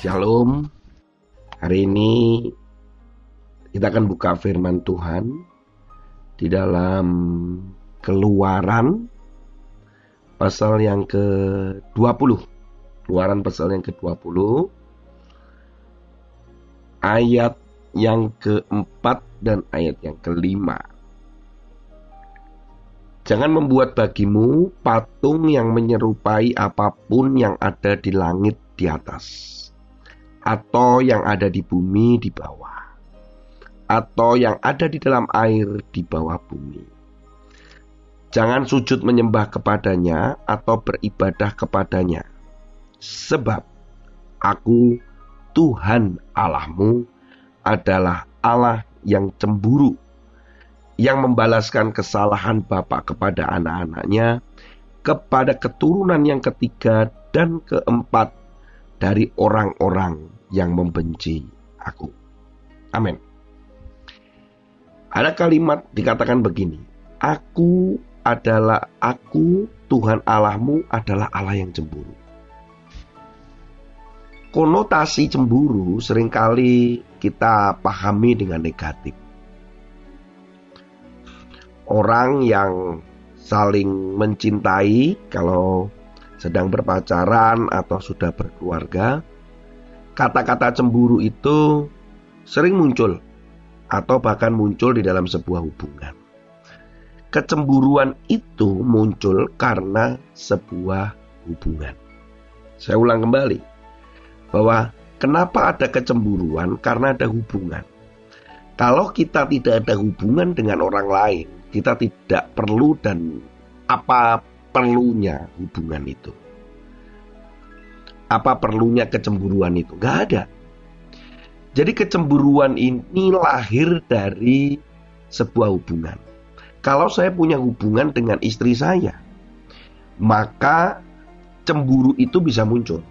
Shalom. Hari ini kita akan buka firman Tuhan di dalam Keluaran pasal yang ke-20. Keluaran pasal yang ke-20 ayat yang keempat dan ayat yang kelima. Jangan membuat bagimu patung yang menyerupai apa pun yang ada di langit di atas, atau yang ada di bumi di bawah, atau yang ada di dalam air di bawah bumi. Jangan sujud menyembah kepadanya atau beribadah kepadanya, sebab Aku, Tuhan Allahmu, adalah Allah yang cemburu yang membalaskan kesalahan bapak kepada anak-anaknya, kepada keturunan yang ketiga dan keempat dari orang-orang yang membenci aku. Amin. Ada kalimat dikatakan begini, Aku adalah aku, Tuhan Allahmu adalah Allah yang cemburu. Konotasi cemburu sering kali kita pahami dengan negatif orang yang saling mencintai kalau sedang berpacaran atau sudah berkeluarga, kata-kata cemburu itu sering muncul atau bahkan muncul di dalam sebuah hubungan. Kecemburuan itu muncul karena sebuah hubungan. Saya ulang kembali bahwa kenapa ada kecemburuan karena ada hubungan. Kalau kita tidak ada hubungan dengan orang lain, kita tidak perlu dan apa perlunya hubungan itu. Apa perlunya kecemburuan itu? Gak ada. Jadi kecemburuan ini lahir dari sebuah hubungan. Kalau saya punya hubungan dengan istri saya, maka cemburu itu bisa muncul.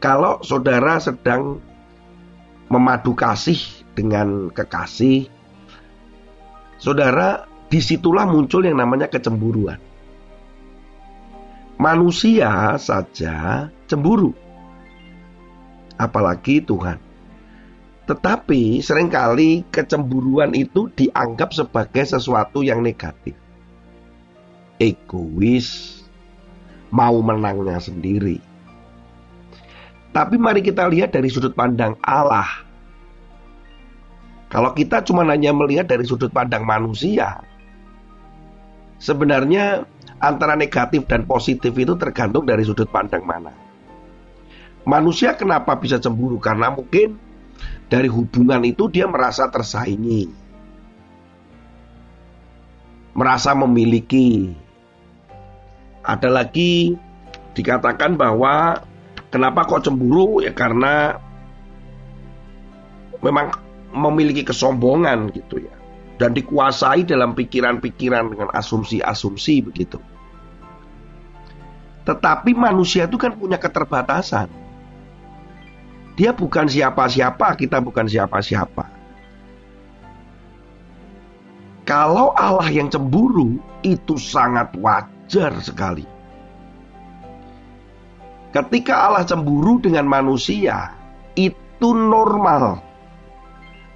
Kalau saudara sedang memadu kasih dengan kekasih, Saudara, di situlah muncul yang namanya kecemburuan. Manusia saja cemburu. Apalagi Tuhan. Tetapi sering kali kecemburuan itu dianggap sebagai sesuatu yang negatif. Egois, mau menangnya sendiri. Tapi mari kita lihat dari sudut pandang Allah kalau kita cuma hanya melihat dari sudut pandang manusia, sebenarnya antara negatif dan positif itu tergantung dari sudut pandang mana. Manusia kenapa bisa cemburu? Karena mungkin dari hubungan itu dia merasa tersaingi. Merasa memiliki. Ada lagi dikatakan bahwa kenapa kok cemburu? Ya karena memang memiliki kesombongan gitu ya dan dikuasai dalam pikiran-pikiran dengan asumsi-asumsi begitu. Tetapi manusia itu kan punya keterbatasan. Dia bukan siapa-siapa, kita bukan siapa-siapa. Kalau Allah yang cemburu itu sangat wajar sekali. Ketika Allah cemburu dengan manusia, itu normal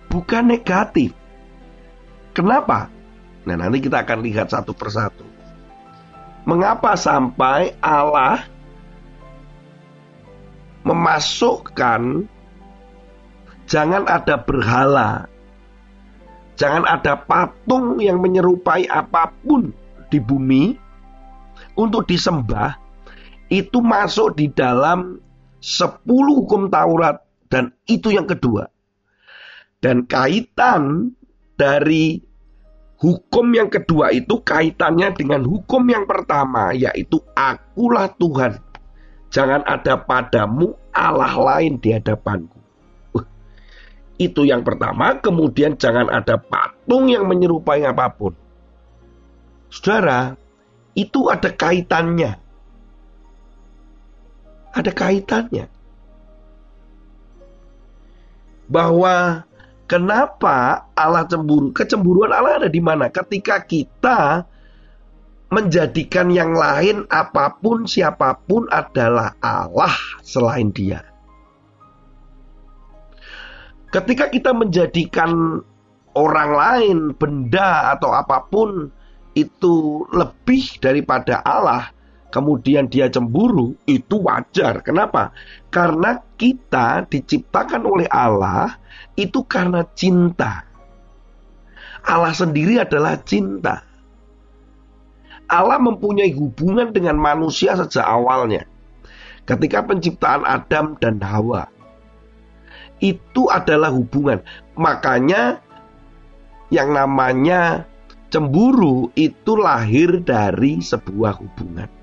bukan negatif. Kenapa? Nah, nanti kita akan lihat satu persatu. Mengapa sampai Allah memasukkan jangan ada berhala, jangan ada patung yang menyerupai apa pun di bumi untuk disembah, itu masuk di dalam sepuluh hukum Taurat dan itu yang kedua. Dan kaitan dari hukum yang kedua itu kaitannya dengan hukum yang pertama yaitu akulah Tuhan. Jangan ada padamu Allah lain di hadapanku. Itu yang pertama, kemudian jangan ada patung yang menyerupai apa pun. Saudara, itu ada kaitannya. Ada kaitannya. Bahwa Kenapa Allah cemburu? Kecemburuan Allah ada di mana? Ketika kita menjadikan yang lain apa pun siapa pun adalah Allah selain Dia. Ketika kita menjadikan orang lain, benda atau apa pun itu lebih daripada Allah, kemudian dia cemburu, itu wajar. Kenapa? Karena kita diciptakan oleh Allah itu karena cinta. Allah sendiri adalah cinta. Allah mempunyai hubungan dengan manusia sejak awalnya. Ketika penciptaan Adam dan Hawa, itu adalah hubungan. Makanya yang namanya cemburu itu lahir dari sebuah hubungan.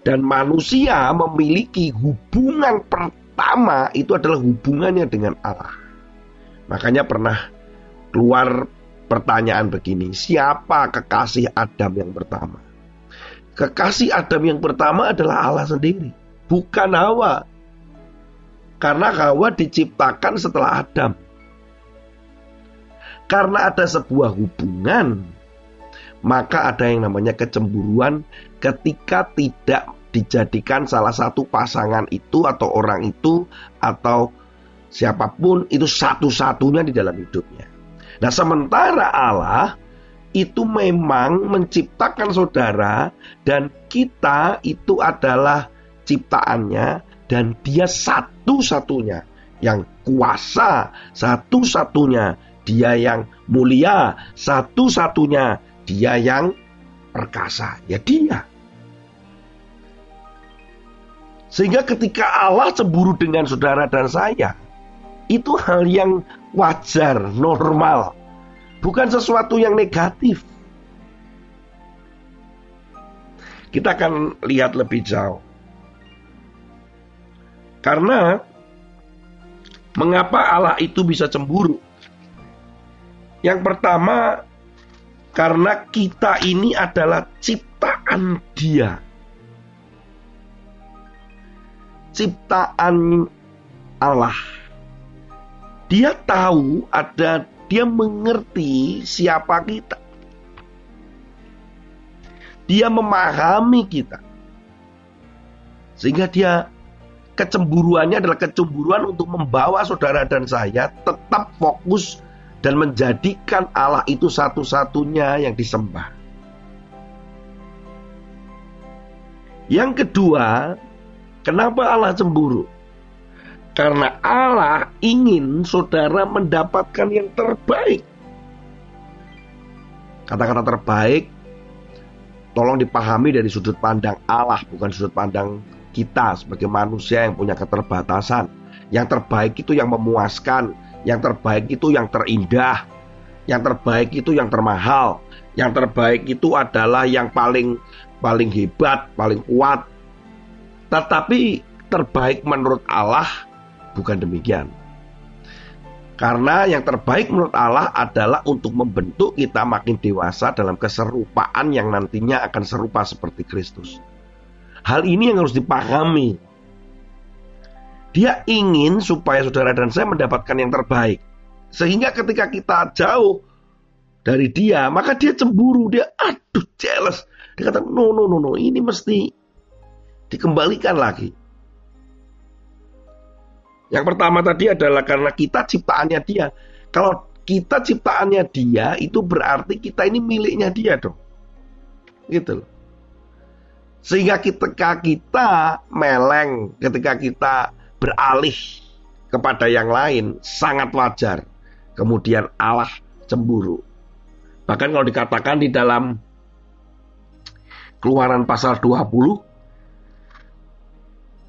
Dan manusia memiliki hubungan pertama itu adalah hubungannya dengan Allah. Makanya pernah keluar pertanyaan begini, siapa kekasih Adam yang pertama? Kekasih Adam yang pertama adalah Allah sendiri, bukan Hawa. Karena Hawa diciptakan setelah Adam. Karena ada sebuah hubungan, maka ada yang namanya kecemburuan ketika tidak dijadikan salah satu pasangan itu atau orang itu atau siapa pun itu satu-satunya di dalam hidupnya. Nah, sementara Allah itu memang menciptakan saudara dan kita itu adalah ciptaannya dan dia satu-satunya yang kuasa, satu-satunya dia yang mulia, satu-satunya dia yang perkasa. Ya dia. Sehingga ketika Allah cemburu dengan saudara dan saya, itu hal yang wajar, normal. Bukan sesuatu yang negatif. Kita akan lihat lebih jauh. Karena mengapa Allah itu bisa cemburu? Yang pertama, karena kita ini adalah ciptaan Dia. Ciptaan Allah. Dia tahu ada dia mengerti siapa kita. Dia memahami kita. Sehingga dia kecemburuannya adalah kecemburuan untuk membawa saudara dan saya tetap fokus dan menjadikan Allah itu satu-satunya yang disembah. Yang kedua, kenapa Allah cemburu? Karena Allah ingin saudara mendapatkan yang terbaik. Kata-kata terbaik tolong dipahami dari sudut pandang Allah, bukan sudut pandang kita sebagai manusia yang punya keterbatasan. Yang terbaik itu yang memuaskan, yang terbaik itu yang terindah, yang terbaik itu yang termahal, yang terbaik itu adalah yang paling paling hebat, paling kuat. Tetapi terbaik menurut Allah bukan demikian. Karena yang terbaik menurut Allah adalah untuk membentuk kita makin dewasa dalam keserupaan yang nantinya akan serupa seperti Kristus. Hal ini yang harus dipahami. Dia ingin supaya saudara dan saya mendapatkan yang terbaik. Sehingga ketika kita jauh dari dia, maka dia cemburu, dia aduh jealous. Dia kata, no, no, no, no, ini mesti dikembalikan lagi. Yang pertama tadi adalah karena kita ciptaannya dia. Kalau kita ciptaannya dia, itu berarti kita ini miliknya dia dong. Gitu loh. Sehingga ketika kita meleng, ketika kita beralih kepada yang lain, sangat wajar. Kemudian Allah cemburu. Bahkan kalau dikatakan di dalam keluaran pasal 20,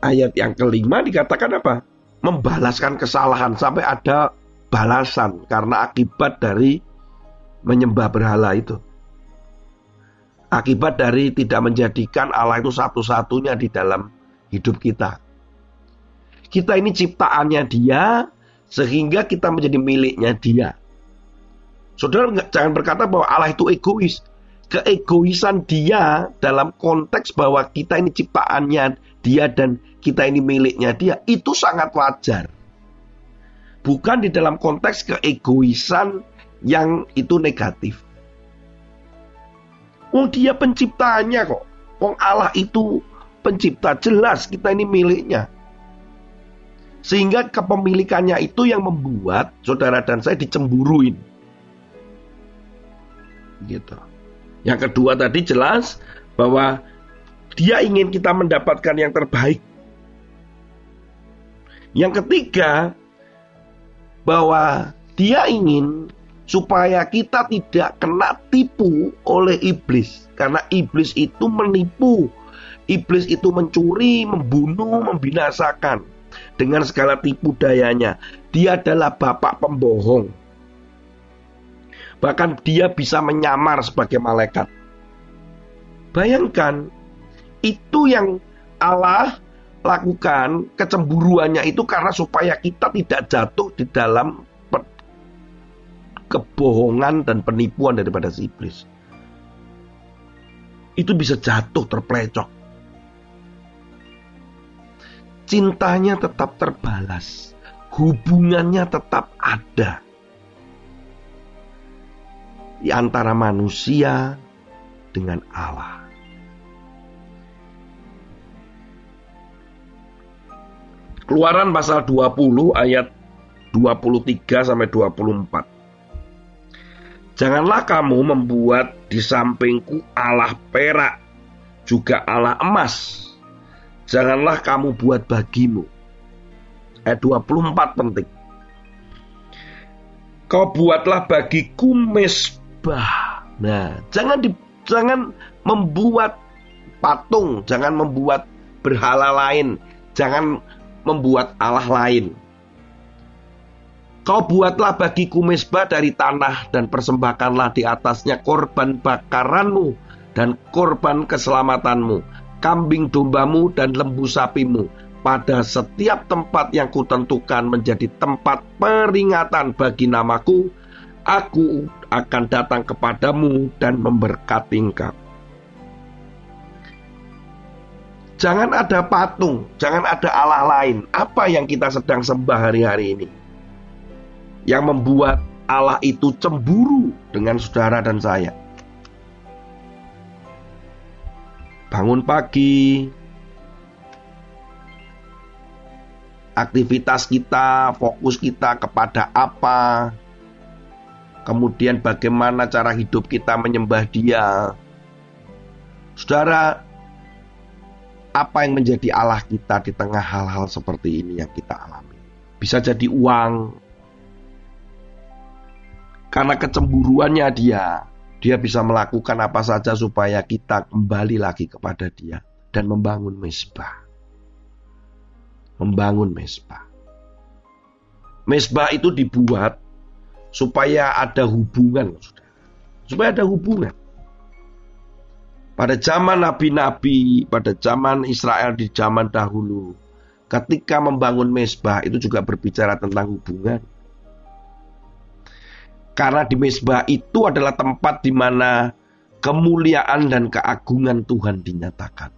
ayat yang kelima dikatakan apa? Membalaskan kesalahan sampai ada balasan karena akibat dari menyembah berhala itu. Akibat dari tidak menjadikan Allah itu satu-satunya di dalam hidup kita. Kita ini ciptaannya dia, sehingga kita menjadi miliknya dia. Saudara jangan berkata bahwa Allah itu egois. Keegoisan dia dalam konteks bahwa kita ini ciptaannya dia dan kita ini miliknya dia, itu sangat wajar. Bukan di dalam konteks keegoisan yang itu negatif. Oh dia penciptanya kok. Wong Allah itu pencipta jelas kita ini miliknya. Sehingga kepemilikannya itu yang membuat saudara dan saya dicemburuin. Gitu. Yang kedua tadi jelas bahwa dia ingin kita mendapatkan yang terbaik. Yang ketiga, bahwa dia ingin supaya kita tidak kena tipu oleh iblis. Karena iblis itu menipu, iblis itu mencuri, membunuh, membinasakan dengan segala tipu dayanya. Dia adalah bapak pembohong. Bahkan dia bisa menyamar sebagai malaikat. Bayangkan, itu yang Allah lakukan kecemburuannya itu karena supaya kita tidak jatuh di dalam kebohongan dan penipuan daripada si iblis. Itu bisa jatuh terplecok. Cintanya tetap terbalas, hubungannya tetap ada di antara manusia dengan Allah. Keluaran pasal 20 ayat 23 sampai 24. Janganlah kamu membuat di sampingku Allah perak, juga Allah emas. Janganlah kamu buat bagimu. Ayat 24 penting. Kau buatlah bagiku mesbah. Nah, jangan di, jangan membuat patung, jangan membuat berhala lain, jangan membuat Allah lain. Kau buatlah bagiku mesbah dari tanah dan persembahkanlah di atasnya korban bakaranmu dan korban keselamatanmu, kambing dombamu dan lembu sapimu pada setiap tempat yang kutentukan menjadi tempat peringatan bagi namaku, aku akan datang kepadamu dan memberkati engkau. Jangan ada patung, jangan ada Allah lain. Apa yang kita sedang sembah hari-hari ini? Yang membuat Allah itu cemburu dengan saudara dan saya. Bangun pagi, aktivitas kita, fokus kita kepada apa, kemudian bagaimana cara hidup kita menyembah Dia. Saudara, apa yang menjadi Allah kita di tengah hal-hal seperti ini yang kita alami. Bisa jadi uang, karena kecemburuannya dia, dia bisa melakukan apa saja supaya kita kembali lagi kepada dia dan membangun mesbah. Membangun mesbah. Mesbah itu dibuat supaya ada hubungan, supaya ada hubungan. Pada zaman nabi-nabi, pada zaman Israel di zaman dahulu, ketika membangun mesbah itu juga berbicara tentang hubungan. Karena di mesbah itu adalah tempat di mana kemuliaan dan keagungan Tuhan dinyatakan.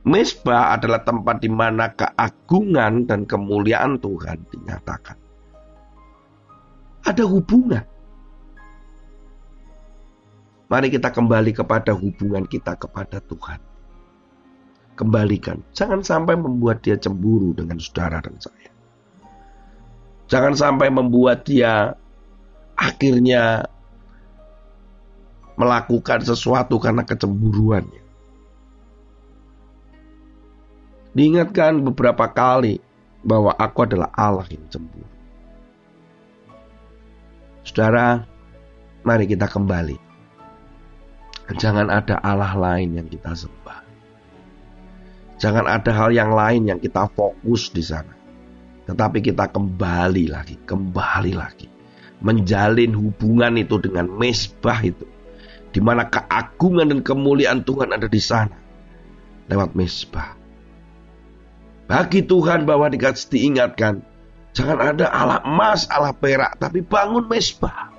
Mesbah adalah tempat di mana keagungan dan kemuliaan Tuhan dinyatakan. Ada hubungan. Mari kita kembali kepada hubungan kita kepada Tuhan. Kembalikan. Jangan sampai membuat dia cemburu dengan saudara dan saya. Jangan sampai membuat dia akhirnya melakukan sesuatu karena kecemburuannya. Diingatkan beberapa kali bahwa aku adalah Allah yang cemburu. Saudara, mari kita kembali Jangan ada Allah lain yang kita sembah. Jangan ada hal yang lain yang kita fokus di sana. Tetapi kita kembali lagi, kembali lagi. Menjalin hubungan itu dengan mesbah itu. Di mana keagungan dan kemuliaan Tuhan ada di sana. Lewat mesbah. Bagi Tuhan bahwa dikasih diingatkan. Jangan ada Allah emas, Allah perak. Tapi bangun mesbah.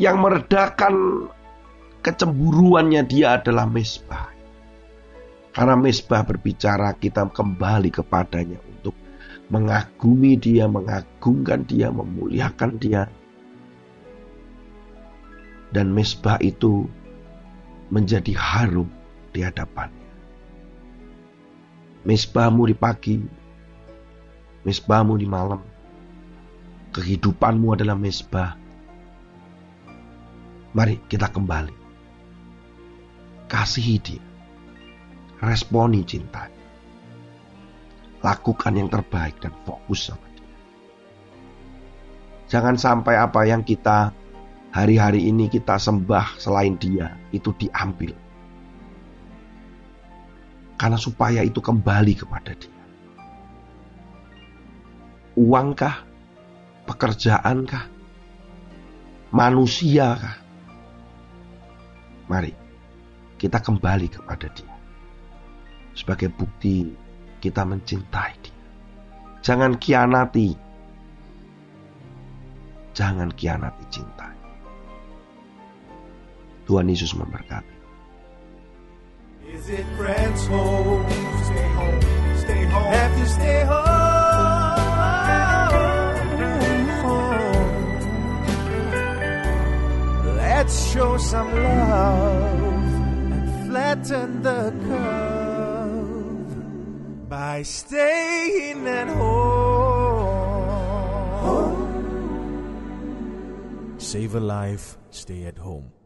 Yang meredakan kecemburuannya dia adalah mesbah. Karena mesbah berbicara kita kembali kepadanya mengagumi dia, mengagungkan dia, memuliakan dia. Dan mesbah itu menjadi harum di hadapannya. Mesbahmu di pagi, mesbahmu di malam. Kehidupanmu adalah mesbah. Mari kita kembali. Kasihi dia. Responi cinta. Lakukan yang terbaik dan fokus sama dia. Jangan sampai apa yang kita hari-hari ini kita sembah selain dia itu diambil. Karena supaya itu kembali kepada dia. Uangkah? Pekerjaankah? Manusiakah? Mari kita kembali kepada dia. Sebagai bukti kita mencintai dia. Jangan kianati. Jangan kianati cinta. Tuhan Yesus memberkati. Is it friends home? Stay home. Stay home. Let's show some love and flatten the curve by staying at home. Save a life, stay at home.